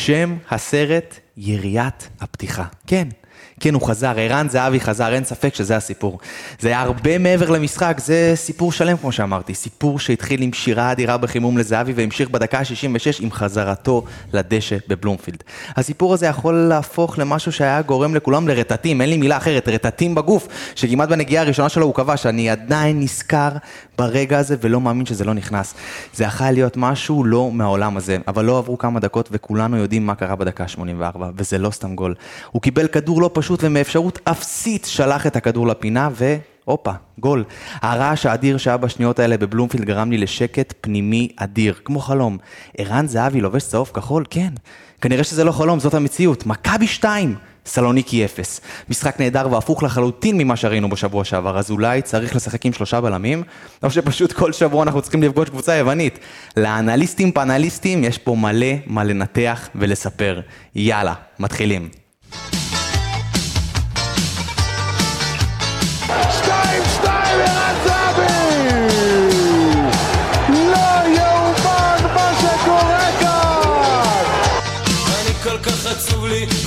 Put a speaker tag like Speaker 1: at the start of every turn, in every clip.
Speaker 1: שם הסרט, יריית הפתיחה. כן. כן, הוא חזר, ערן זהבי חזר, אין ספק שזה הסיפור. זה היה הרבה מעבר למשחק, זה סיפור שלם, כמו שאמרתי. סיפור שהתחיל עם שירה אדירה בחימום לזהבי והמשיך בדקה ה-66 עם חזרתו לדשא בבלומפילד. הסיפור הזה יכול להפוך למשהו שהיה גורם לכולם לרטטים, אין לי מילה אחרת, רטטים בגוף, שכמעט בנגיעה הראשונה שלו הוא כבש, אני עדיין נזכר ברגע הזה ולא מאמין שזה לא נכנס. זה יכול להיות משהו לא מהעולם הזה, אבל לא עברו כמה דקות וכולנו יודעים מה קרה בדקה ה-84, וזה לא סתם גול. הוא קיבל כדור לא פשוט ומאפשרות אפסית שלח את הכדור לפינה ו... הופה, גול. הרעש האדיר שהיה בשניות האלה בבלומפילד גרם לי לשקט פנימי אדיר, כמו חלום. ערן זהבי לובש צהוב כחול? כן. כנראה שזה לא חלום, זאת המציאות. מכבי 2! סלוניקי 0. משחק נהדר והפוך לחלוטין ממה שראינו בשבוע שעבר, אז אולי צריך לשחק עם שלושה בלמים, או שפשוט כל שבוע אנחנו צריכים לפגוש קבוצה יוונית. לאנליסטים פאנליסטים יש פה מלא מה לנתח ולספר. יאללה, מתחילים.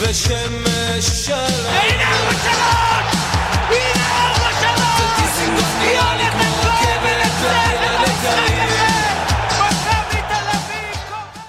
Speaker 2: ושמש שלם
Speaker 3: הנה ארבע שלוש! הנה ארבע שלוש! היא הולכת אביב!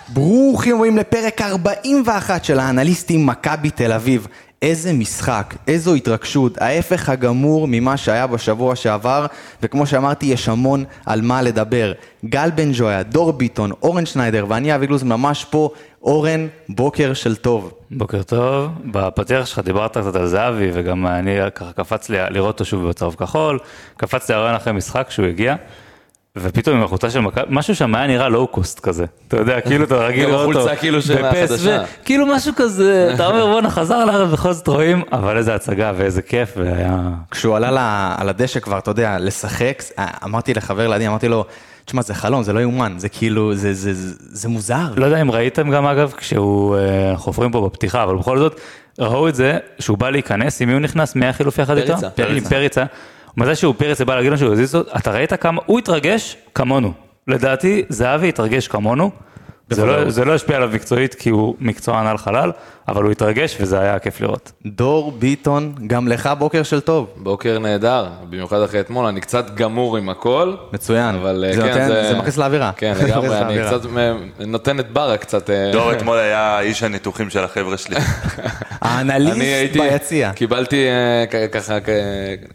Speaker 1: ברוכים הבאים לפרק 41 של האנליסטים מכבי תל אביב. איזה משחק, איזו התרגשות, ההפך הגמור ממה שהיה בשבוע שעבר, וכמו שאמרתי, יש המון על מה לדבר. גל בן ג'ויה, דור ביטון, אורן שניידר ואני אבי גלוז ממש פה. אורן, בוקר של טוב.
Speaker 4: בוקר טוב, בפתיח שלך דיברת קצת על זהבי וגם אני ככה קפץ לי לראות אותו שוב בצהוב כחול, קפץ לי הרעיון אחרי משחק שהוא הגיע ופתאום עם החולצה של מכבי, משהו שם היה נראה לואו קוסט כזה, אתה יודע, כאילו אתה רגיל לראות אותו,
Speaker 5: החולצה כאילו של החדשה.
Speaker 4: ו- כאילו משהו כזה, אתה אומר בואנה חזר לארץ בכל זאת רואים, אבל איזה הצגה ואיזה כיף והיה,
Speaker 1: כשהוא עלה על הדשא כבר, אתה יודע, לשחק, אמרתי לחבר לידי, אמרתי לו, תשמע, זה חלום, זה לא יאומן, זה כאילו, זה, זה, זה, זה מוזר.
Speaker 4: לא יודע אם ראיתם גם אגב, כשהוא, אה, אנחנו חופרים פה בפתיחה, אבל בכל זאת, ראו את זה, שהוא בא להיכנס, עם מי הוא נכנס? מי היה חילופי יחד איתו?
Speaker 5: פריצה.
Speaker 4: פריצה. פריצה. מתי שהוא פריצה בא להגיד לו שהוא הזיז אותו, אתה ראית כמה, הוא התרגש כמונו. לדעתי, זהבי התרגש כמונו. זה לא, זה לא השפיע עליו מקצועית כי הוא מקצוען על חלל, אבל הוא התרגש וזה היה כיף לראות.
Speaker 1: דור ביטון, גם לך בוקר של טוב.
Speaker 5: בוקר נהדר, במיוחד אחרי אתמול, אני קצת גמור עם הכל.
Speaker 1: מצוין.
Speaker 5: אבל
Speaker 1: זה
Speaker 5: כן,
Speaker 1: נותן- זה מכניס לאווירה.
Speaker 5: כן,
Speaker 1: זה
Speaker 5: לגמרי, אני
Speaker 1: לאווירה.
Speaker 5: קצת נותן את ברה קצת. אה,
Speaker 6: דור אתמול היה איש הניתוחים של החבר'ה שלי.
Speaker 1: האנליסט ביציע.
Speaker 5: קיבלתי אה, ככה,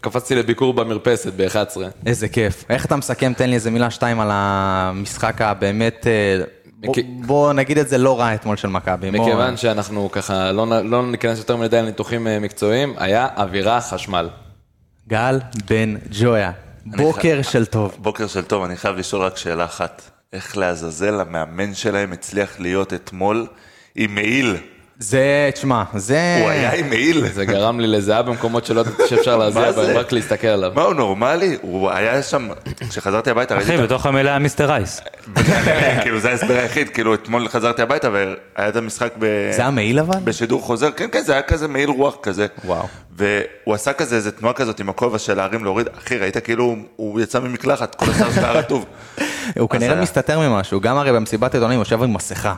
Speaker 5: קפצתי לביקור במרפסת ב-11.
Speaker 1: איזה כיף. איך אתה מסכם, תן לי איזה מילה שתיים על המשחק הבאמת, אה, בוא- נגיד את זה לא רע אתמול של מכבי.
Speaker 5: מכיוון שאנחנו ככה לא לא ניכנס יותר מדי לניתוחים אה, מקצועיים, היה אווירה חשמל.
Speaker 1: גל בן ג'ויה, בוקר של טוב.
Speaker 6: בוקר של טוב, אני חייב לשאול רק שאלה אחת. איך לעזאזל המאמן שלהם הצליח להיות אתמול עם מעיל?
Speaker 1: זה, תשמע, זה...
Speaker 6: הוא היה עם מעיל?
Speaker 5: זה גרם לי לזהה במקומות שלא ידעתי שאפשר להזיע? בהם, רק להסתכל עליו.
Speaker 6: מה, הוא נורמלי? הוא היה שם, כשחזרתי הביתה ראיתי
Speaker 4: אחי, בתוך המילה היה מיסטר רייס.
Speaker 6: ה... כאילו זה ההסבר היחיד, כאילו אתמול חזרתי הביתה והיה את המשחק ב...
Speaker 1: זה המעיל אבל?
Speaker 6: בשידור חוזר, כן, כן, זה היה כזה מעיל רוח כזה.
Speaker 1: וואו.
Speaker 6: והוא עשה כזה איזה תנועה כזאת עם הכובע של להרים להוריד, אחי, ראית כאילו הוא יצא ממקלחת, כל השאר שהיה רטוב.
Speaker 1: הוא כנראה
Speaker 6: היה.
Speaker 1: מסתתר ממשהו, גם הרי במסיבת עיתונאים הוא יושב עם מסכה.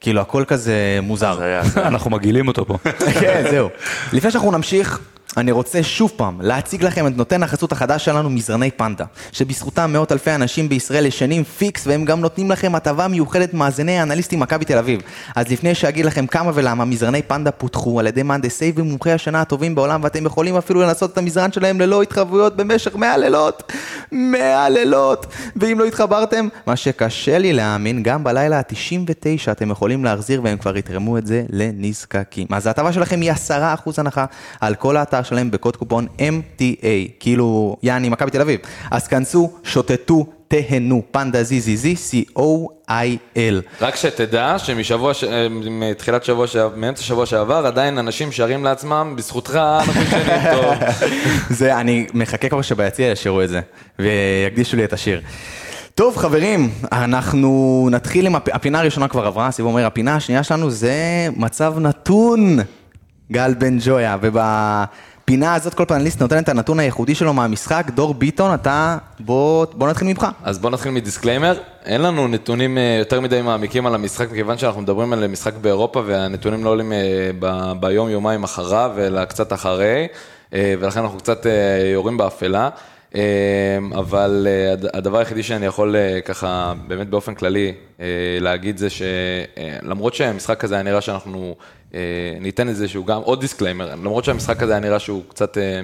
Speaker 1: כאילו הכל כזה מוזר.
Speaker 4: אנחנו מגעילים אותו פה.
Speaker 1: כן, זהו. לפני שאנחנו נמשיך, אני רוצה שוב פעם להציג לכם את נותן החסות החדש שלנו, מזרני פנדה, שבזכותם מאות אלפי אנשים בישראל ישנים פיקס, והם גם נותנים לכם הטבה מיוחדת מאזיני האנליסטים מכבי תל אביב. אז לפני שאגיד לכם כמה ולמה, מזרני פנדה פותחו על ידי מהנדסי ומומחי השנה הטובים בעולם, ואתם יכולים אפילו לנסות את המזרן שלהם ללא התחייבויות במשך 100 לילות. 100 לילות! ואם לא התחברתם, מה שקשה לי להאמין, גם בלילה ה-99 אתם יכולים להחזיר והם כבר יתרמו את זה לנזקקים. אז ההטבה שלכם היא 10% הנחה על כל האתר שלהם בקוד קופון MTA, כאילו יעני מכבי תל אביב. אז כנסו, שוטטו, תהנו, פנדה זיזיזי, C-O-I-L.
Speaker 5: רק שתדע שמשבוע, ש- אה, מתחילת שבוע שעבר, מאמצע שבוע שעבר, עדיין אנשים שרים לעצמם, בזכותך אנחנו ישנים טוב.
Speaker 1: זה, אני מחכה כבר שביציע ישירו את זה, ויקדישו לי את השיר. טוב חברים, אנחנו נתחיל עם הפ... הפינה הראשונה כבר עברה, סיבוב אומר, הפינה השנייה שלנו זה מצב נתון, גל בן ג'ויה, הפינה הזאת, כל פנליסט נותן את הנתון הייחודי שלו מהמשחק. דור ביטון, אתה, בוא, בוא נתחיל ממך.
Speaker 5: אז בואו נתחיל מ disclaimer. אין לנו נתונים אה, יותר מדי מעמיקים על המשחק, מכיוון שאנחנו מדברים על משחק באירופה, והנתונים לא עולים אה, ב- ביום, יומיים אחריו, אלא קצת אחרי, אה, ולכן אנחנו קצת יורים באפלה. אבל הד- הדבר היחידי שאני יכול ככה, באמת באופן כללי, להגיד זה שלמרות שהמשחק הזה היה נראה שאנחנו אה, ניתן איזשהו גם, עוד disclaimer, למרות שהמשחק הזה היה נראה שהוא קצת אה,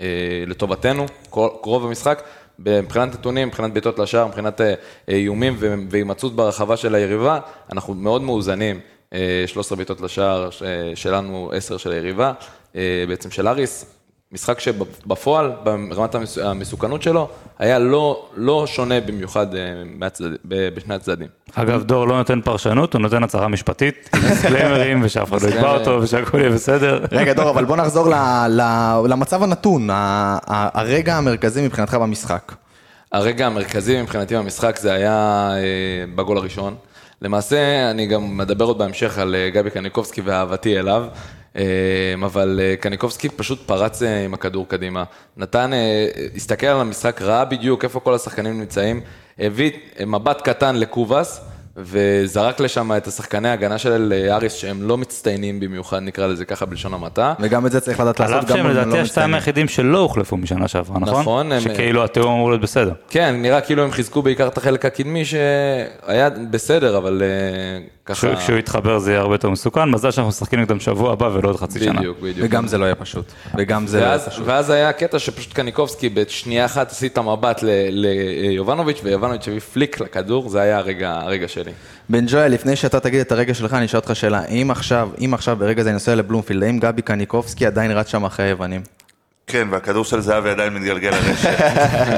Speaker 5: אה, לטובתנו, כל- רוב המשחק, מבחינת נתונים, מבחינת בעיטות לשער, מבחינת איומים והימצאות ברחבה של היריבה, אנחנו מאוד מאוזנים. אה, 13 בעיטות לשער שלנו, 10 של היריבה, בעצם של אריס. משחק שבפועל, ברמת המס- המסוכנות שלו, היה לא, לא שונה במיוחד אה, מהצדד, ב- בשני הצדדים.
Speaker 4: אגב, דור לא נותן פרשנות, הוא נותן הצהרה משפטית, דיסקליימרים, ושאף אחד לא יתבע אותו, ושהכול יהיה בסדר.
Speaker 1: רגע, דור, אבל בוא נחזור ל, ל, למצב הנתון, ה, ה, הרגע המרכזי מבחינתך במשחק.
Speaker 5: הרגע המרכזי מבחינתי במשחק זה היה אה, בגול הראשון. למעשה, אני גם מדבר עוד בהמשך על אה, גבי קניקובסקי ואהבתי אליו, אבל אה, קניקובסקי פשוט פרץ אה, עם הכדור קדימה. נתן, אה, הסתכל על המשחק, ראה בדיוק איפה כל השחקנים נמצאים, הביא מבט קטן לקובאס. וזרק לשם את השחקני ההגנה של אה, אריס שהם לא מצטיינים במיוחד, נקרא לזה ככה בלשון המעטה.
Speaker 1: וגם את זה צריך לדעת
Speaker 4: על
Speaker 1: לעשות
Speaker 4: אף
Speaker 1: גם
Speaker 4: שהם
Speaker 1: אם הם
Speaker 4: לדעתי
Speaker 1: לא
Speaker 4: השתיים
Speaker 1: מצטיינים.
Speaker 4: היחידים שלא הוחלפו משנה שעברה, נכון?
Speaker 5: נכון, הם-
Speaker 4: שכאילו התיאום אמור להיות בסדר.
Speaker 5: כן, נראה כאילו הם חיזקו בעיקר את החלק הקדמי שהיה בסדר, אבל אה, ככה...
Speaker 4: כשהוא- יתחבר זה יהיה הרבה יותר מסוכן, מזל שאנחנו משחקים נגדם שבוע הבא ולא עוד חצי שנה.
Speaker 5: בדיוק, בדיוק.
Speaker 1: וגם זה לא יהיה פשוט. וגם זה לא יהיה פשוט.
Speaker 5: ואז היה קטע שפשוט קניקובסקי בשנייה אחת עשית מבט ליובנוביץ' ויובנוביץ' הביא פליק לכדור, זה היה הרגע, הרגע שלי.
Speaker 1: בן ג'ואל, לפני שאתה תגיד את הרגע שלך, אני אשאל אותך שאלה. אם עכשיו, אם עכשיו ברגע זה אני נוסע לבלומפילד, האם גבי קניקובסקי עדיין רץ שם אחרי היוונים?
Speaker 6: כן, והכדור של זהבי עדיין מתגלגל לרשת.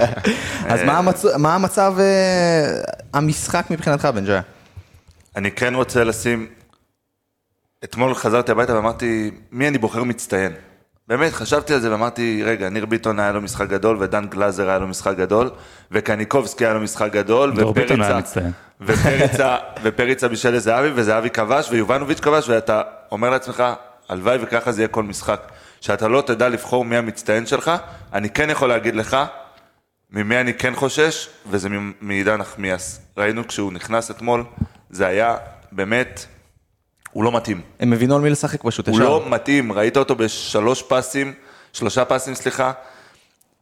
Speaker 1: אז מה המצ- מה המצב, אה, המשחק מבחינתך, בן ג'ואל?
Speaker 6: אני כן רוצה לשים... אתמול חזרתי הביתה ואמרתי, מי אני בוחר מצטיין? באמת, חשבתי על זה ואמרתי, רגע, ניר ביטון היה לו משחק גדול, ודן גלאזר היה לו משחק גדול, וקניקובסקי היה לו משחק גדול, ופריצה-. ופריצה, ופריצה בישל לזהבי, וזהבי כבש, ויובנוביץ' כבש, ואתה אומר לעצמך, הלוואי וככה זה יהיה כל משחק. שאתה לא תדע לבחור מי המצטיין שלך, אני כן יכול להגיד לך, ממי אני כן חושש, וזה מעידן נחמיאס. ראינו כשהוא נכנס אתמול, זה היה באמת, הוא לא מתאים.
Speaker 1: הם הבינו על מי לשחק פשוט,
Speaker 6: הוא
Speaker 1: ישר.
Speaker 6: לא מתאים, ראית אותו בשלוש פסים, שלושה פסים, סליחה,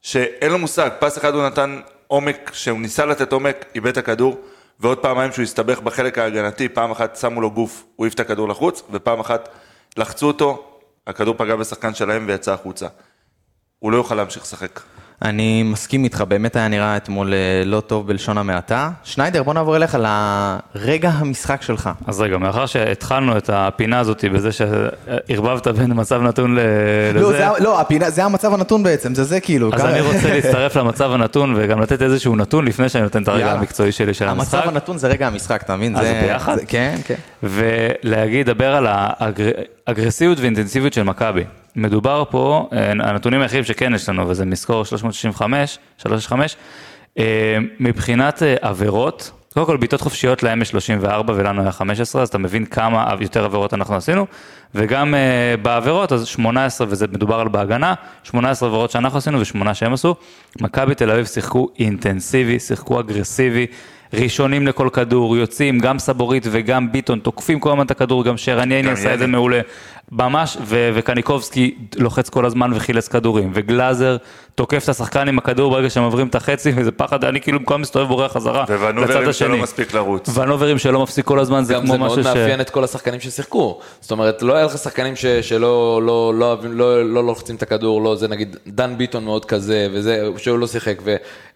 Speaker 6: שאין לו מושג, פס אחד הוא נתן עומק, שהוא ניסה לתת עומק, איבד את הכדור, ועוד פעמיים שהוא הסתבך בחלק ההגנתי, פעם אחת שמו לו גוף, הוא העיף את הכדור לחוץ, ופעם אחת לחצו אותו, הכדור פגע בשחקן שלהם ויצא החוצה. הוא לא יוכל להמשיך לשחק.
Speaker 1: אני מסכים איתך, באמת היה נראה אתמול אה, לא טוב בלשון המעטה. שניידר, בוא נעבור אליך לרגע המשחק שלך.
Speaker 4: אז רגע, מאחר שהתחלנו את הפינה הזאת בזה שערבבת בין מצב נתון ל-
Speaker 1: לא,
Speaker 4: לזה,
Speaker 1: זה, לא, הפינה, זה המצב הנתון בעצם, זה זה כאילו.
Speaker 4: אז
Speaker 1: ככה-
Speaker 4: אני רוצה להצטרף למצב הנתון וגם לתת איזשהו נתון לפני שאני נותן את הרגע
Speaker 1: יאללה.
Speaker 4: המקצועי שלי של המשחק.
Speaker 1: המצב הנתון זה רגע המשחק, אתה מבין?
Speaker 4: אה, זה ביחד?
Speaker 1: זה- כן, כן.
Speaker 4: ולהגיד, דבר על האגרסיביות ואינטנסיביות של מכבי. מדובר פה, אה, הנתונים היחידים שכן יש לנו, וזה מסקור 365, 365, אה, מבחינת אה, עבירות, קודם כל בעיטות חופשיות להם יש 34 ולנו היה 15, אז אתה מבין כמה יותר עבירות אנחנו עשינו, וגם בעבירות, אז 18, וזה מדובר על בהגנה, 18 עבירות שאנחנו עשינו ושמונה שהם עשו. מכבי תל אביב שיחקו אינטנסיבי, שיחקו אגרסיבי. ראשונים לכל כדור, יוצאים, גם סבורית וגם ביטון, תוקפים כל הזמן את הכדור, גם
Speaker 6: גם
Speaker 4: עשה את זה. מעולה. ממש, ו- וקניקובסקי לוחץ כל הזמן וחילץ כדורים, וגלאזר תוקף את השחקן עם הכדור ברגע שהם עוברים את החצי, וזה פחד, אני כאילו במקום מסתובב בורח חזרה לצד השני.
Speaker 6: שלא מספיק לרוץ.
Speaker 4: ונוברים שלא מפסיק כל הזמן, זה
Speaker 5: גם
Speaker 4: כמו
Speaker 5: זה מאוד
Speaker 4: משהו ש...
Speaker 5: מאפיין את כל השחקנים ששיחקו. זאת אומרת, לא היה לך שחקנים ש, שלא לא, לא, לא, לא, לא לוחצים את הכדור, לא, זה נגיד דן ביטון מאוד כזה, וזה, שהוא לא שיחק,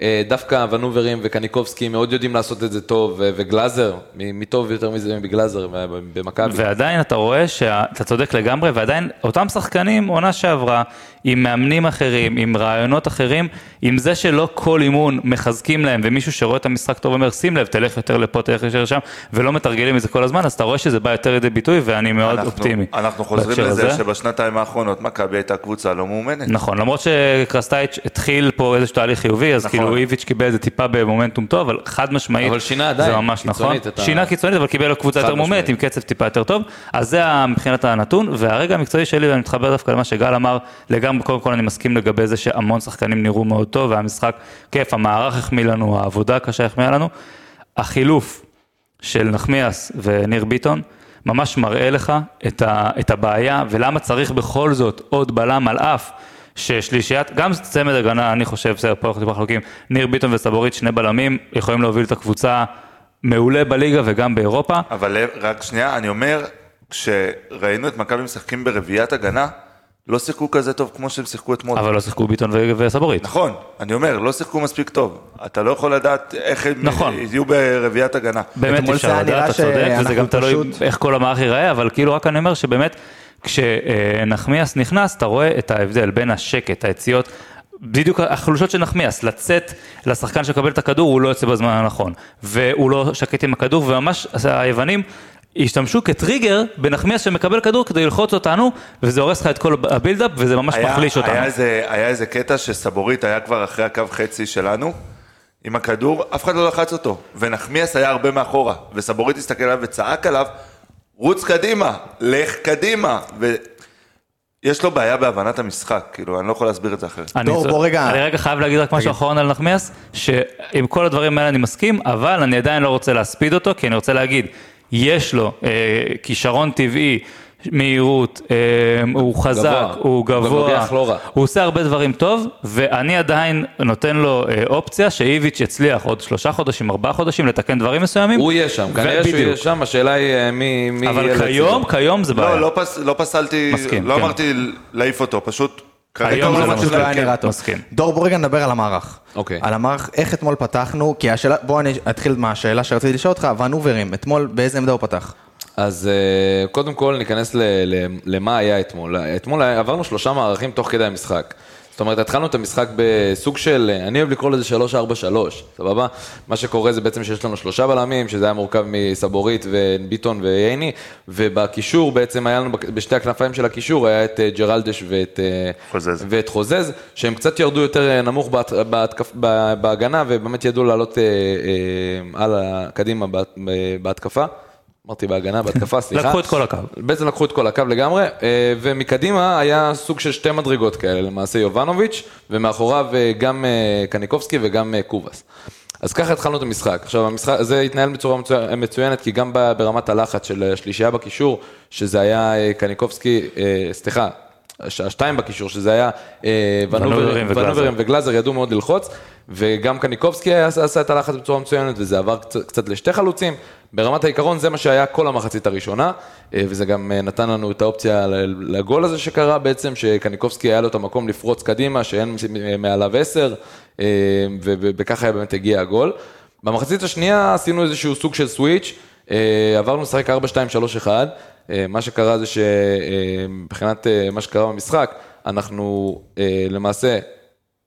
Speaker 5: ודווקא ונוברים וקניקובסקי מאוד יודעים לעשות את זה טוב, וגלאזר, מ- מטוב יותר מזה מבגלאזר ב- במכבי.
Speaker 4: ועדיין אתה רואה שאתה צודק לגמרי, ועדיין אותם שחקנים, עונה שעברה, עם מאמנים אחרים, עם רעיונות אחרים, עם זה שלא כל אימון מחזקים להם, ומישהו שרואה את המשחק טוב אומר, שים לב, תלך יותר לפה, תלך יותר לשם, ולא מתרגלים את זה כל הזמן, אז אתה רואה שזה בא יותר לידי ביטוי, ואני מאוד
Speaker 6: אנחנו-
Speaker 4: אופטימי.
Speaker 6: אנחנו חוזרים לזה
Speaker 4: הזה.
Speaker 6: שבשנתיים האחרונות מכבי הייתה קבוצה לא מאומנת.
Speaker 4: נכון, למרות שקרסטייץ' התחיל פה איזשהו תהליך חיובי, אז
Speaker 6: נכון.
Speaker 4: כאילו איביץ' קיבל את זה טיפה במומנטום טוב, אבל חד משמעית,
Speaker 5: אבל שינה עדיין,
Speaker 4: זה ממש נכון,
Speaker 5: קיצונית את ה-
Speaker 4: שינה קיצונית, אבל קיבל קבוצה יותר
Speaker 5: משמעית.
Speaker 4: עם קצב טיפה יותר טוב, אז זה מבחינת הנתון, והרגע המקצועי שלי, ואני מתחבר דווקא למה שגל אמר, לגמרי, קודם כל אני מסכים לגבי זה שהמון שחקנים נראו מאוד טוב, והמשחק כיף, המערך החמיא לנו, העבודה הקשה החמיאה לנו. החילוף של נחמיאס וניר ביטון, ממש מראה לך את, ה, את הבעיה, ולמה צריך בכל זאת עוד בלם על אף. ששלישיית, גם צמד הגנה, אני חושב, בסדר, פה אנחנו חלוקים, ניר ביטון וסבורית, שני בלמים, יכולים להוביל את הקבוצה מעולה בליגה וגם באירופה.
Speaker 6: אבל רק שנייה, אני אומר, כשראינו את מכבי משחקים ברביעיית הגנה, לא שיחקו כזה טוב כמו שהם שיחקו אתמול.
Speaker 4: אבל לא שיחקו ביטון ו- וסבורית.
Speaker 6: נכון, אני אומר, לא שיחקו מספיק טוב. אתה לא יכול לדעת איך הם
Speaker 4: נכון.
Speaker 6: יהיו ברביעיית הגנה.
Speaker 4: באמת אפשר לדעת, אתה צודק, וזה גם תלוי
Speaker 1: פשוט-
Speaker 4: איך כל המערך ייראה, אבל כאילו רק אני אומר שבאמת, כשנחמיאס נכנס, אתה רואה את ההבדל בין השקט, היציאות, בדיוק החולשות של נחמיאס, לצאת לשחקן שמקבל את הכדור, הוא לא יוצא בזמן הנכון, והוא לא שקט עם הכדור, וממש היוונים השתמשו כטריגר בנחמיאס שמקבל כדור כדי ללחוץ אותנו, וזה הורס לך את כל הבילדאפ, וזה ממש
Speaker 6: היה-
Speaker 4: מחליש אותנו.
Speaker 6: היה איזה, היה איזה קטע שסבורית היה כבר אחרי הקו חצי שלנו, עם הכדור, אף אחד לא לחץ אותו, ונחמיאס היה הרבה מאחורה, וסבורית הסתכל עליו וצעק עליו, רוץ קדימה, לך קדימה, ויש לו בעיה בהבנת המשחק, כאילו, אני לא יכול להסביר את זה אחרת.
Speaker 4: אני
Speaker 1: דור,
Speaker 4: זו-
Speaker 1: בוא רגע.
Speaker 4: אני רגע חייב להגיד רק משהו אחרון על נחמיאס, שעם כל הדברים האלה אני מסכים, אבל אני עדיין לא רוצה להספיד אותו, כי אני רוצה להגיד, יש לו אה, כישרון טבעי, מהירות, אה, הוא חזק,
Speaker 5: גבוה.
Speaker 4: הוא
Speaker 5: הוא
Speaker 4: גבוה,
Speaker 5: לוקח לא רע.
Speaker 4: הוא עושה הרבה דברים טוב, ואני עדיין נותן לו אה, אופציה שאיביץ' יצליח עוד שלושה חודשים, ארבעה חודשים לתקן דברים מסוימים.
Speaker 5: הוא יהיה שם, כנראה שהוא. יהיה שם, השאלה היא אה, מי מי יהיה
Speaker 4: אבל. כיום, כיום זה בעיה.
Speaker 6: לא, לא, פס, לא פסלתי,
Speaker 4: מסכים,
Speaker 6: לא
Speaker 4: כן.
Speaker 6: אמרתי להעיף אותו, פשוט...
Speaker 4: היום זה
Speaker 1: פשוט לא היה נראה. טוב.
Speaker 4: מסכים.
Speaker 1: דור, בוא רגע נדבר על המערך.
Speaker 5: אוקיי.
Speaker 1: על המערך, איך אתמול פתחנו, כי השאלה, בוא אני אתחיל מהשאלה שרציתי לשאול אותך, ונוברים, אתמול באיזה עמדה הוא פתח?
Speaker 5: אז אה, קודם כל ניכנס למה היה אתמול. אתמול עברנו שלושה מערכים תוך כדי המשחק. זאת אומרת, התחלנו את המשחק בסוג של, אני אוהב לקרוא לזה 3-4-3, סבבה? מה שקורה זה בעצם שיש לנו שלושה בלמים, שזה היה מורכב מסבורית וביטון וייני, ובקישור בעצם היה לנו, בשתי הכנפיים של הקישור, היה את אה, ג'רלדש ואת אה,
Speaker 6: חוזז.
Speaker 5: ואת חוזז, שהם קצת ירדו יותר אה, נמוך בהת- בהתקפ- בהגנה, ובאמת ידעו לעלות אה, אה, הלאה, קדימה בה- בהתקפה. אמרתי בהגנה, בהתקפה, סליחה.
Speaker 4: לקחו את כל הקו.
Speaker 5: בעצם לקחו את כל הקו לגמרי, אה, ומקדימה היה סוג של שתי מדרגות כאלה, למעשה יובנוביץ', ומאחוריו אה, גם אה, קניקובסקי וגם קובאס. אז ככה התחלנו את המשחק. עכשיו, המשחק הזה התנהל בצורה מצו- מצוינת, כי גם ברמת הלחץ של השלישייה בקישור, שזה היה קניקובסקי, סליחה, השתיים בקישור, שזה היה אה,
Speaker 4: ונוברים וגלאזר.
Speaker 5: ידעו מאוד ללחוץ, וגם קניקובסקי עשה את הלחץ בצורה מצוינת, וזה עבר קצת, לשתי חלוצים. ברמת העיקרון זה מה שהיה כל המחצית הראשונה, אה, וזה גם אה, נתן לנו את האופציה לגול הזה שקרה בעצם, שקניקובסקי היה לו את המקום לפרוץ קדימה, שאין מעליו עשר, וככה באמת הגיע הגול. במחצית השנייה עשינו איזשהו סוג של סוויץ', עברנו לשחק 4-2-3-1, אה, מה שקרה זה שמבחינת אה, מה שקרה במשחק, אנחנו אה, למעשה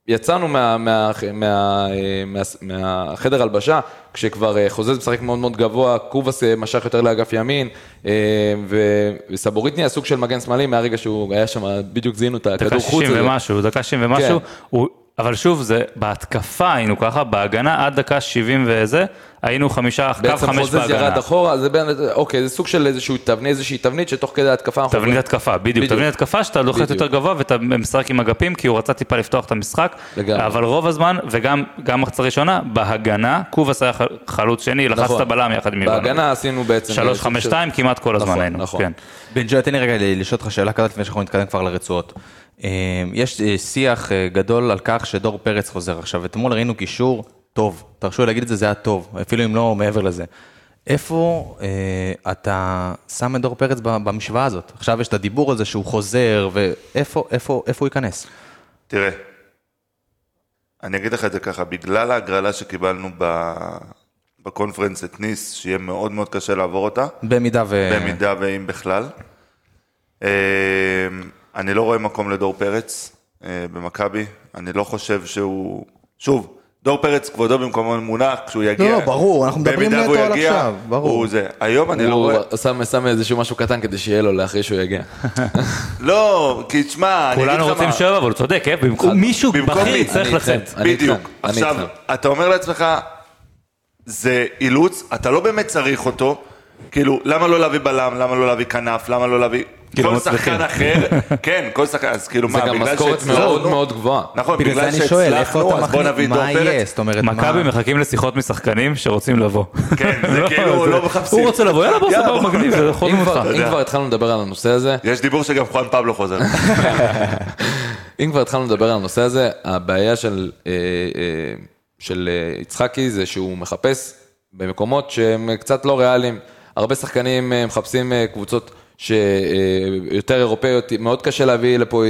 Speaker 5: יצאנו מה, מה, מה, אה, מה, מהחדר הלבשה, כשכבר אה, חוזז משחק מאוד מאוד גבוה, קובאס אה, משך יותר לאגף ימין, אה, ו- וסבורית נהיה סוג של מגן שמאלי מהרגע שהוא היה שם, בדיוק זיהינו את הכדור
Speaker 4: דקה
Speaker 5: חוץ.
Speaker 4: 60
Speaker 5: הזה.
Speaker 4: ומשהו, דקה 60 ומשהו,
Speaker 5: כן.
Speaker 4: הוא, אבל שוב, זה בהתקפה היינו ככה, בהגנה עד דקה 70 וזה, היינו חמישה, קו
Speaker 5: בעצם
Speaker 4: חמש
Speaker 5: חוזז
Speaker 4: בהגנה.
Speaker 5: ירד אחורה, זה בין, אוקיי, זה סוג של איזשהו תבנית, איזושהי תבנית שתוך כדי ההתקפה אנחנו...
Speaker 4: תבנית התקפה, בדיוק,
Speaker 5: בדיוק.
Speaker 4: תבנית התקפה שאתה לוחץ
Speaker 5: בדיוק.
Speaker 4: יותר גבוה ואתה משחק עם אגפים, כי הוא רצה טיפה לפתוח את המשחק,
Speaker 5: לגמרי.
Speaker 4: אבל רוב הזמן, וגם גם מחצה ראשונה, בהגנה, קובאס היה חל- חלוץ שני, לחץ
Speaker 5: נכון.
Speaker 4: את הבלם יחד עם.
Speaker 5: בהגנה עשינו בעצם...
Speaker 4: שלוש,
Speaker 5: סוג
Speaker 4: חמש,
Speaker 5: של-
Speaker 4: שתיים, כמעט כל הזמן
Speaker 5: נכון,
Speaker 4: היינו,
Speaker 5: נכון.
Speaker 4: כן.
Speaker 1: בן ג'וי, תן לי רגע לשאול אותך שאלה כזאת לפני שאנחנו נתקדם כבר לרצועות. אה, יש אה, שיח אה, גדול על כך שדור פרץ חוזר עכשיו. אתמול ראינו קישור טוב, תרשו לי להגיד את זה, זה היה טוב, אפילו אם לא מעבר לזה. איפה אה, אתה שם את דור פרץ במשוואה הזאת? עכשיו יש את הדיבור על זה שהוא חוזר, ואיפה איפה, איפה הוא ייכנס?
Speaker 6: תראה, אני אגיד לך את זה ככה, בגלל ההגרלה שקיבלנו ב... בקונפרנס את ניס, שיהיה מאוד מאוד קשה לעבור אותה,
Speaker 1: במידה ו...
Speaker 6: במידה ואם בכלל. אה, אני לא רואה מקום לדור פרץ אה, במכבי, אני לא חושב שהוא... שוב, דור פרץ כבודו במקומו מונח, כשהוא יגיע...
Speaker 1: לא, ברור, אנחנו מדברים נטו על
Speaker 6: יגיע,
Speaker 1: עכשיו, ברור.
Speaker 6: הוא זה. היום אני לא
Speaker 5: הוא
Speaker 6: רואה...
Speaker 5: שם, שם איזשהו משהו קטן כדי שיהיה לו לאחרי שהוא יגיע.
Speaker 6: לא, כי תשמע, אני אגיד לך מה...
Speaker 4: כולנו רוצים שוער, אבל הוא צודק, אה? במקום מישהו בכיר? יצטרך לצאת.
Speaker 6: בדיוק. עכשיו. אתה אומר לעצמך, זה אילוץ, אתה לא באמת צריך אותו, כאילו, למה לא להביא בלם, למה לא להביא כנף, למה לא להביא...
Speaker 4: כאילו,
Speaker 6: כל
Speaker 4: מצליחים.
Speaker 6: שחקן אחר, כן, כל שחקן, אז כאילו
Speaker 5: זה
Speaker 6: מה,
Speaker 5: גם
Speaker 6: בגלל
Speaker 5: משכורת
Speaker 6: שהצלחנו-
Speaker 5: מאוד מאוד גבוהה.
Speaker 6: נכון,
Speaker 1: בגלל זה
Speaker 6: בגלל
Speaker 1: אני שואל, איפה
Speaker 6: שהצלחנו,
Speaker 1: אתה
Speaker 6: אז בוא
Speaker 1: מחליט,
Speaker 6: נביא את דור
Speaker 1: מה יהיה?
Speaker 6: פרץ.
Speaker 1: זאת אומרת,
Speaker 4: מכבי
Speaker 1: מה...
Speaker 4: מחכים לשיחות משחקנים שרוצים לבוא.
Speaker 6: כן, זה כאילו לא מחפשים.
Speaker 4: הוא רוצה לבוא, יאללה בוא, סבבה,
Speaker 6: בוא.
Speaker 4: מגניב, זה חוזרים
Speaker 5: אם
Speaker 4: אותך.
Speaker 5: אם כבר התחלנו לדבר על הנושא הזה,
Speaker 6: יש דיבור שגם חואן פבלו חוזר.
Speaker 5: אם כבר התחלנו לדבר על הנושא הזה, הבעיה של, אה, אה, של אה, יצחקי זה שהוא מחפש במקומות שהם קצת לא ריאליים. הרבה שחקנים מחפשים קבוצות שיותר אירופאיות, מאוד קשה להביא לפה, אה,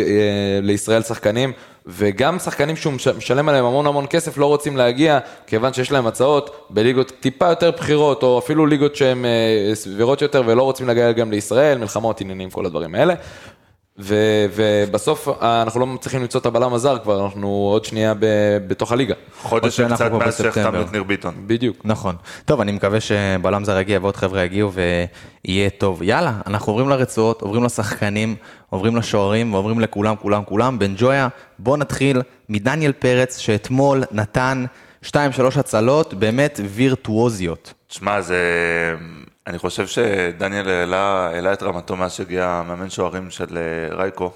Speaker 5: לישראל שחקנים, וגם שחקנים שהוא מש- משלם עליהם המון המון כסף לא רוצים להגיע, כיוון שיש להם הצעות בליגות טיפה יותר בכירות, או אפילו ליגות שהן אה, סבירות יותר ולא רוצים להגיע גם לישראל, מלחמות, עניינים, כל הדברים האלה. ו- ובסוף אה, אנחנו לא מצליחים למצוא את הבלם הזר כבר, אנחנו עוד שנייה ב- בתוך הליגה.
Speaker 6: חודש וקצת מאז שהחתמנו. את ניר ביטון.
Speaker 5: בדיוק.
Speaker 1: נכון. טוב, אני מקווה שבלם זר יגיע ועוד חבר'ה יגיעו ויהיה טוב. יאללה, אנחנו עוברים לרצועות, עוברים לשחקנים, עוברים לשוערים ועוברים לכולם, כולם, כולם. בן ג'ויה, בוא נתחיל מדניאל פרץ, שאתמול נתן 2-3 הצלות באמת וירטואוזיות.
Speaker 6: תשמע, זה... אני חושב שדניאל העלה, העלה את רמתו מאז שהגיע מאמן שוערים של אה, רייקו,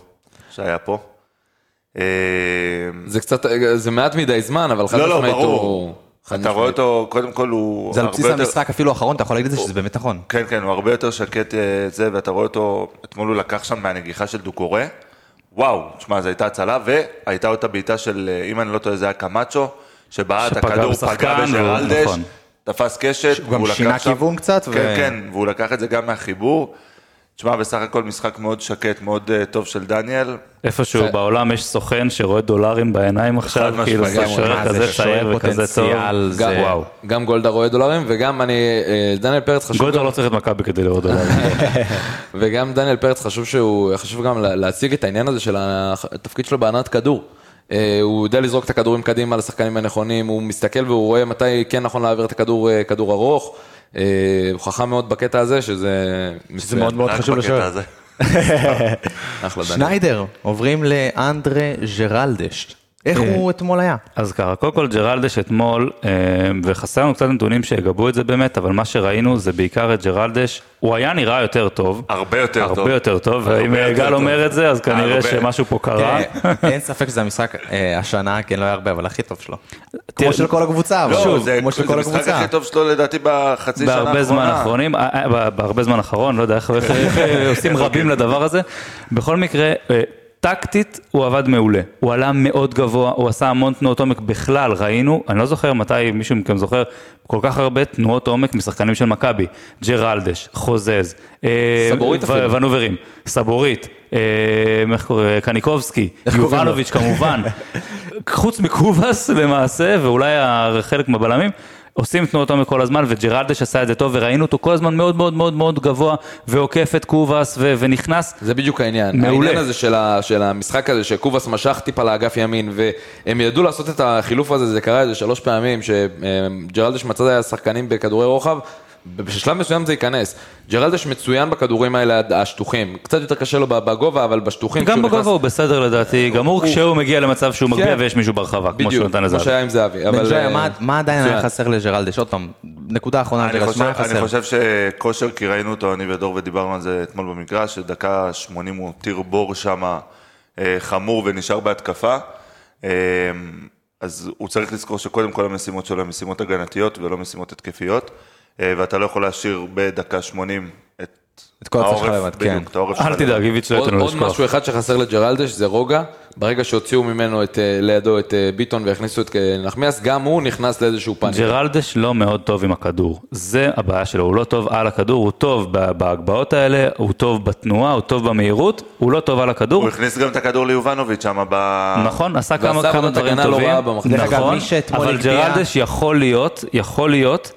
Speaker 6: שהיה פה. אה,
Speaker 5: זה קצת, זה מעט מדי זמן, אבל חד
Speaker 6: לא, לא,
Speaker 5: משמעית
Speaker 6: ברור.
Speaker 5: הוא...
Speaker 6: אתה רואה
Speaker 5: משמעית.
Speaker 6: אותו, קודם כל הוא...
Speaker 1: זה על בסיס
Speaker 6: יותר-
Speaker 1: המשחק אפילו האחרון, אתה יכול להגיד את זה שזה באמת נכון.
Speaker 6: כן, כן, הוא הרבה יותר שקט אה, זה, ואתה רואה אותו, אתמול הוא לקח שם מהנגיחה של דוקורה. וואו, תשמע, זו הייתה הצלה, והייתה אותה בעיטה של, אה, אם אני לא טועה, זה היה קמאצ'ו, שבעט, הכדור פגע בג'רלדש,
Speaker 4: נכון.
Speaker 6: תפס קשת,
Speaker 1: הוא גם שינה כיוון קצת, ו-
Speaker 6: כן, כן, והוא לקח את זה גם מהחיבור. תשמע, בסך הכל משחק מאוד שקט, מאוד אה, טוב של דניאל.
Speaker 4: איפשהו
Speaker 5: זה-
Speaker 4: בעולם יש סוכן שרואה דולרים בעיניים עכשיו, כאילו. זה שוער כזה צעיר וכזה טוב.
Speaker 5: גם,
Speaker 4: וואו.
Speaker 5: גם גולדה רואה דולרים, וגם אני, אה, דניאל פרץ חשוב,
Speaker 4: גולדהר
Speaker 5: גם,
Speaker 4: לא צריך את מכבי כדי לראות דולרים.
Speaker 5: וגם דניאל פרץ חשוב שהוא, חשוב גם לה- להציג את העניין הזה של התפקיד שלו בהנעת כדור. אה, הוא יודע לזרוק את הכדורים קדימה לשחקנים הנכונים, הוא מסתכל והוא רואה מתי כן נכון להעביר את הכדור, אה, כדור ארוך. אה, הוא חכם מאוד בקטע הזה, שזה
Speaker 1: זה. מאוד מאוד חשוב
Speaker 5: דניאל.
Speaker 1: שניידר, עוברים לאנדרה ג'רלדש. איך הוא אתמול היה?
Speaker 4: אז ככה, קודם כל ג'רלדש אתמול, אה, וחסר לנו קצת נתונים שיגבו את זה באמת, אבל מה שראינו זה בעיקר את ג'רלדש, הוא היה נראה יותר טוב.
Speaker 6: הרבה יותר טוב.
Speaker 4: הרבה יותר טוב,
Speaker 6: הרבה
Speaker 4: ואם
Speaker 6: יותר
Speaker 4: גל. אומר את זה, אז כנראה
Speaker 6: הרבה.
Speaker 4: שמשהו פה קרה.
Speaker 1: אין ספק שזה המשחק אה, השנה, כן, לא היה הרבה, אבל הכי טוב שלו. כמו של כל הקבוצה, אבל
Speaker 6: לא,
Speaker 1: שוב,
Speaker 6: זה
Speaker 1: כמו של
Speaker 6: זה
Speaker 1: כל
Speaker 6: המשחק
Speaker 1: הקבוצה.
Speaker 6: הכי טוב שלו לדעתי בחצי שנה האחרונה.
Speaker 4: בהרבה זמן אחרונים, אה, אה, בהרבה זמן אחרון, לא יודע איך עושים רבים לדבר הזה. בכל מקרה, אה, טקטית הוא עבד מעולה. הוא עלה מאוד גבוה, הוא עשה המון תנועות עומק בכלל, ראינו, אני לא זוכר מתי מישהו מכם זוכר, כל כך הרבה תנועות עומק משחקנים של מכבי. ג'רלדש, חוזז, אה,
Speaker 5: סבורית
Speaker 4: ו-
Speaker 5: אפילו.
Speaker 4: ונוברים, סבורית, אה, איך קוראים, קניקובסקי? יובנוביץ' כמובן. חוץ מקובאס למעשה, ואולי חלק מהבלמים, עושים תנועות עומק כל הזמן, וג'רלדש עשה את זה טוב, וראינו אותו כל הזמן מאוד מאוד מאוד מאוד גבוה, ועוקף את קובאס, ו- ונכנס.
Speaker 5: זה בדיוק העניין.
Speaker 4: מעולה.
Speaker 5: העניין הזה של, ה, של המשחק הזה, שקובאס משך טיפה לאגף ימין, והם ידעו לעשות את החילוף הזה, זה קרה איזה שלוש פעמים, שג'רלדש מצא שחקנים בכדורי רוחב, בשלב מסוים זה ייכנס. ג'רלדש מצוין בכדורים האלה השטוחים, קצת יותר קשה לו בגובה, אבל בשטוחים...
Speaker 4: גם בגובה
Speaker 5: נכנס-
Speaker 4: הוא בסדר לדעתי, גמור כשהוא מגיע למצב שהוא מגביה ויש מישהו ברחבה, כמו
Speaker 5: בדיוק,
Speaker 4: שהוא נתן
Speaker 5: כמו
Speaker 4: לזה.
Speaker 5: שהיה עם זהבי.
Speaker 1: בן
Speaker 5: אבל,
Speaker 1: ג'ויה,
Speaker 5: אה,
Speaker 1: מה- מה עדיין היה. חסר לג'רלדש? עוד פעם, נקודה אחרונה,
Speaker 6: אני
Speaker 1: ג'רלדש,
Speaker 6: חושב,
Speaker 1: מה היה
Speaker 6: אני
Speaker 1: חסר?
Speaker 6: חושב שכושר, כי ראינו אותו, אני ודור, ודיברנו על זה אתמול במגרש, שדקה 80 הוא הותיר בור שם אה, חמור ונשאר בהתקפה. אה, אז הוא צריך לזכור שקודם כל המשימות שלו הן משימות הגנתיות ולא משימות התקפיות, אה, ואתה לא יכול להשאיר בדקה 80 את,
Speaker 1: את כל
Speaker 6: העורף,
Speaker 1: לבד,
Speaker 6: בדיוק,
Speaker 1: כן.
Speaker 6: את העורף שלך
Speaker 4: אל. תדאג, איביץ' לא
Speaker 5: עוד,
Speaker 4: ייתן לו
Speaker 5: עוד
Speaker 4: לשכוח.
Speaker 5: משהו אחד שחסר לג'רלדש זה רוגע, ברגע שהוציאו ממנו את, אה, לידו את אה, ביטון והכניסו את אה, נחמיאס, גם הוא נכנס לאיזשהו פאניקה.
Speaker 4: ג'רלדש לא מאוד טוב עם הכדור, זה הבעיה שלו, הוא לא טוב על הכדור, הוא טוב בהגבהות האלה, הוא טוב בתנועה, הוא טוב במהירות, הוא לא טוב על הכדור.
Speaker 6: הוא הכניס גם את הכדור ליובנוביץ' שם ב...
Speaker 4: נכון, עשה כמה כמה דברים
Speaker 5: לא
Speaker 4: טובים,
Speaker 1: אגב,
Speaker 4: נכון, אבל ג'רלדש יכול להיות, יכול להיות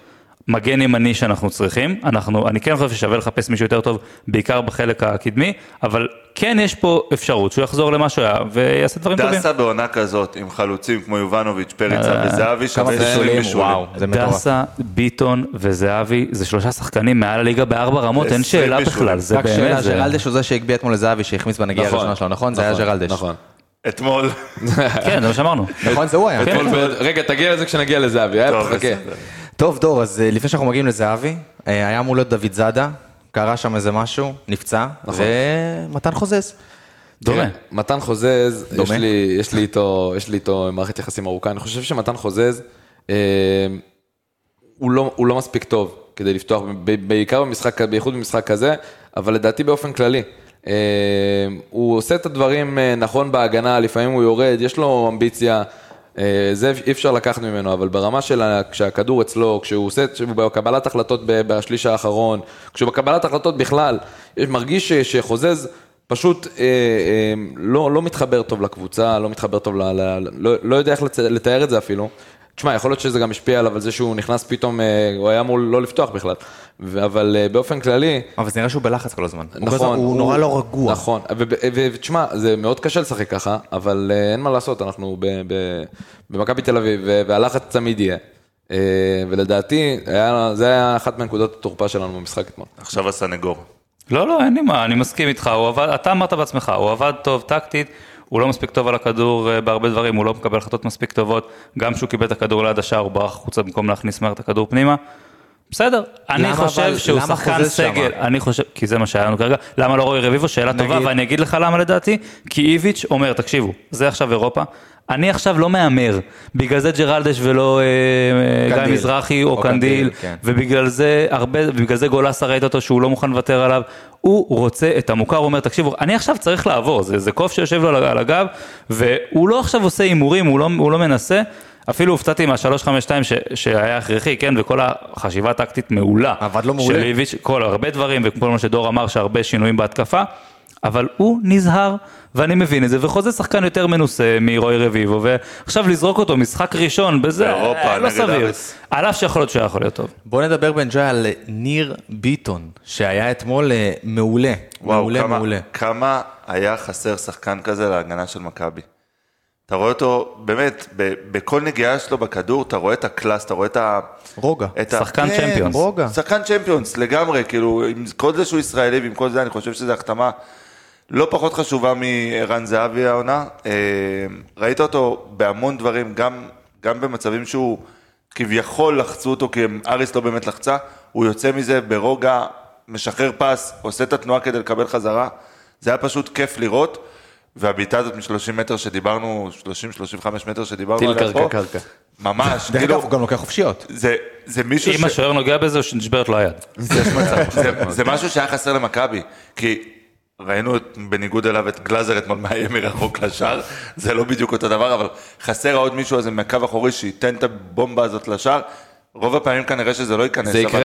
Speaker 4: מגן ימני שאנחנו צריכים, אנחנו, אני כן חושב ששווה לחפש מישהו יותר טוב, בעיקר בחלק הקדמי, אבל כן יש פה אפשרות שהוא יחזור למה שהוא היה ויעשה דברים טובים.
Speaker 6: דסה בעונה כזאת, עם חלוצים כמו יובנוביץ', פריצה וזהבי,
Speaker 1: כמה
Speaker 6: שווה 20
Speaker 1: בישולים,
Speaker 6: בישולים.
Speaker 1: וואו, זה מטורף.
Speaker 4: דסה, ביטון וזהבי, זה שלושה שחקנים מעל הליגה בארבע רמות, אין
Speaker 6: 20
Speaker 4: שאלה. בכלל, זה
Speaker 1: רק שאלה,
Speaker 4: באמת, זה...
Speaker 1: ג'רלדש הוא זה שהגביה אתמול לזהבי שהחמיץ בנגיעה
Speaker 5: נכון,
Speaker 1: הראשונה שלו, נכון? זה היה
Speaker 5: נכון,
Speaker 1: ג'רלדש.
Speaker 5: נכון.
Speaker 6: אתמול,
Speaker 4: כן, זה מה שאמרנו.
Speaker 1: נכון, זה הוא היה.
Speaker 5: ב- רגע, תגיע לזה כשנגיע לזהבי, היה
Speaker 6: טוב,
Speaker 5: תחכה.
Speaker 6: בסדר.
Speaker 1: טוב, דור, אז אה, לפני שאנחנו מגיעים לזהבי, אה, היה אמור להיות דוד זאדה, קרה שם איזה משהו, נפצע,
Speaker 5: נכון.
Speaker 1: ומתן חוזז.
Speaker 4: דומה.
Speaker 5: תראה, מתן חוזז, יש
Speaker 1: דומה?
Speaker 5: לי, יש, לי איתו, יש לי איתו מערכת יחסים ארוכה, אני חושב שמתן חוזז, אה, הוא, לא, הוא לא מספיק טוב כדי לפתוח, בעיקר במשחק, בייחוד במשחק כזה, אבל לדעתי באופן כללי. אה, הוא עושה את הדברים אה, נכון בהגנה, לפעמים הוא יורד, יש לו אמביציה, זה אי אפשר לקחת ממנו, אבל ברמה של כשהכדור אצלו, כשהוא עושה, כשהוא בקבלת החלטות בשליש האחרון, כשהוא בקבלת החלטות בכלל, יש- מרגיש שחוזז פשוט אה, אה, לא, לא מתחבר טוב לקבוצה, לא מתחבר טוב, ל, ל, לא, לא יודע איך לתאר את זה אפילו. תשמע, יכול להיות שזה גם השפיע עליו על זה שהוא נכנס פתאום, אה, הוא היה אמור לא לפתוח בכלל. אבל אה, באופן כללי,
Speaker 1: אבל זה נראה שהוא בלחץ כל הזמן. הוא
Speaker 5: נכון,
Speaker 1: הזמן- הוא נורא לא רגוע.
Speaker 5: נכון, ותשמע, זה מאוד קשה לשחק ככה, אבל אה, אין מה לעשות, אנחנו ב- ב- במכבי תל אביב, והלחץ תמיד יהיה. אה, ולדעתי, היה- זה היה אחת מנקודות התורפה שלנו במשחק אתמול.
Speaker 6: עכשיו הסנגור.
Speaker 4: לא, לא, אין לי מה, אני מסכים איתך, הוא עבד, אתה אמרת בעצמך, הוא עבד טוב טקטית, הוא לא מספיק טוב על הכדור בהרבה דברים, הוא לא מקבל החלטות מספיק טובות, גם כשהוא קיבל את הכדור ליד השער, הוא ברח החוצה במקום להכניס מהר את הכדור פנימה. בסדר, אני חושב שהוא שחקן? סגל, אני חושב, כי זה מה שהיה לנו כרגע, למה לא רועי רביבו? שאלה טובה, ואני אגיד לך למה לדעתי, כי איביץ' אומר, תקשיבו, זה עכשיו אירופה, אני עכשיו לא מהמר, בגלל זה ג'רלדש ולא אה, אה, גיא. מזרחי או קנדיל,
Speaker 1: כן.
Speaker 4: ובגלל זה הרבה, ובגלל זה גולסה ראית אותו שהוא לא מוכן לוותר עליו, הוא רוצה את המוכר, הוא אומר, תקשיבו, אני עכשיו צריך לעבור, זה, קוף שיושב לו על- הגב, והוא לא עכשיו עושה הימורים, הוא לא, הוא לא מנסה, אפילו הופתעתי מה-352 ש- שהיה הכרחי, כן, וכל החשיבה הטקטית מעולה.
Speaker 1: עבד לו מעולה.
Speaker 4: של איביץ', כל הרבה דברים, וכמו מה שדור אמר, שהרבה שינויים בהתקפה, אבל הוא נזהר, ואני מבין את זה, וחוזה שחקן יותר מנוסה מרועי רביבו, ועכשיו לזרוק אותו משחק ראשון בזה,
Speaker 6: באירופה,
Speaker 4: אה, לא
Speaker 6: נגד
Speaker 4: סביר.
Speaker 6: אריס.
Speaker 4: על אף שיכול להיות שהוא היה יכול להיות טוב.
Speaker 1: בוא נדבר בן ג'וי על ניר ביטון, שהיה אתמול אה, מעולה.
Speaker 6: וואו,
Speaker 1: מעולה,
Speaker 6: כמה,
Speaker 1: מעולה.
Speaker 6: כמה היה חסר שחקן כזה להגנה של מכבי. אתה רואה אותו, באמת, ב- בכל נגיעה שלו בכדור, אתה רואה את הקלאס, אתה רואה את ה...
Speaker 1: רוגע.
Speaker 6: את ה-
Speaker 4: שחקן
Speaker 6: כן,
Speaker 4: צ'מפיונס.
Speaker 1: רוגע.
Speaker 6: שחקן צ'מפיונס, לגמרי, כאילו, עם כל זה שהוא ישראלי ועם כל זה, אני חושב שזו החתמה לא פחות חשובה מערן זהבי העונה. אה, ראית אותו בהמון דברים, גם, גם במצבים שהוא כביכול לחצו אותו, כי אריס לא באמת לחצה, הוא יוצא מזה ברוגע, משחרר פס, עושה את התנועה כדי לקבל חזרה. זה היה פשוט כיף לראות. והבעיטה הזאת מ-30 מטר שדיברנו, 30-35 מטר שדיברנו
Speaker 5: טיל
Speaker 6: עליה
Speaker 5: קרקע
Speaker 6: פה,
Speaker 5: קרקע.
Speaker 6: ממש,
Speaker 1: דרך
Speaker 6: כאילו,
Speaker 1: אגב, הוא גם לוקח חופשיות.
Speaker 6: זה, זה מישהו
Speaker 4: אם השוער נוגע בזה, הוא נשברת לו היד.
Speaker 6: זה, זה משהו שהיה חסר למכבי, כי ראינו את, בניגוד אליו את גלאזר אתמול מאיים מרחוק לשער, זה לא בדיוק אותו דבר, אבל חסר עוד מישהו הזה מהקו אחורי שייתן את הבומבה הזאת לשער. רוב הפעמים כנראה שזה לא ייכנס,
Speaker 5: זה יקרה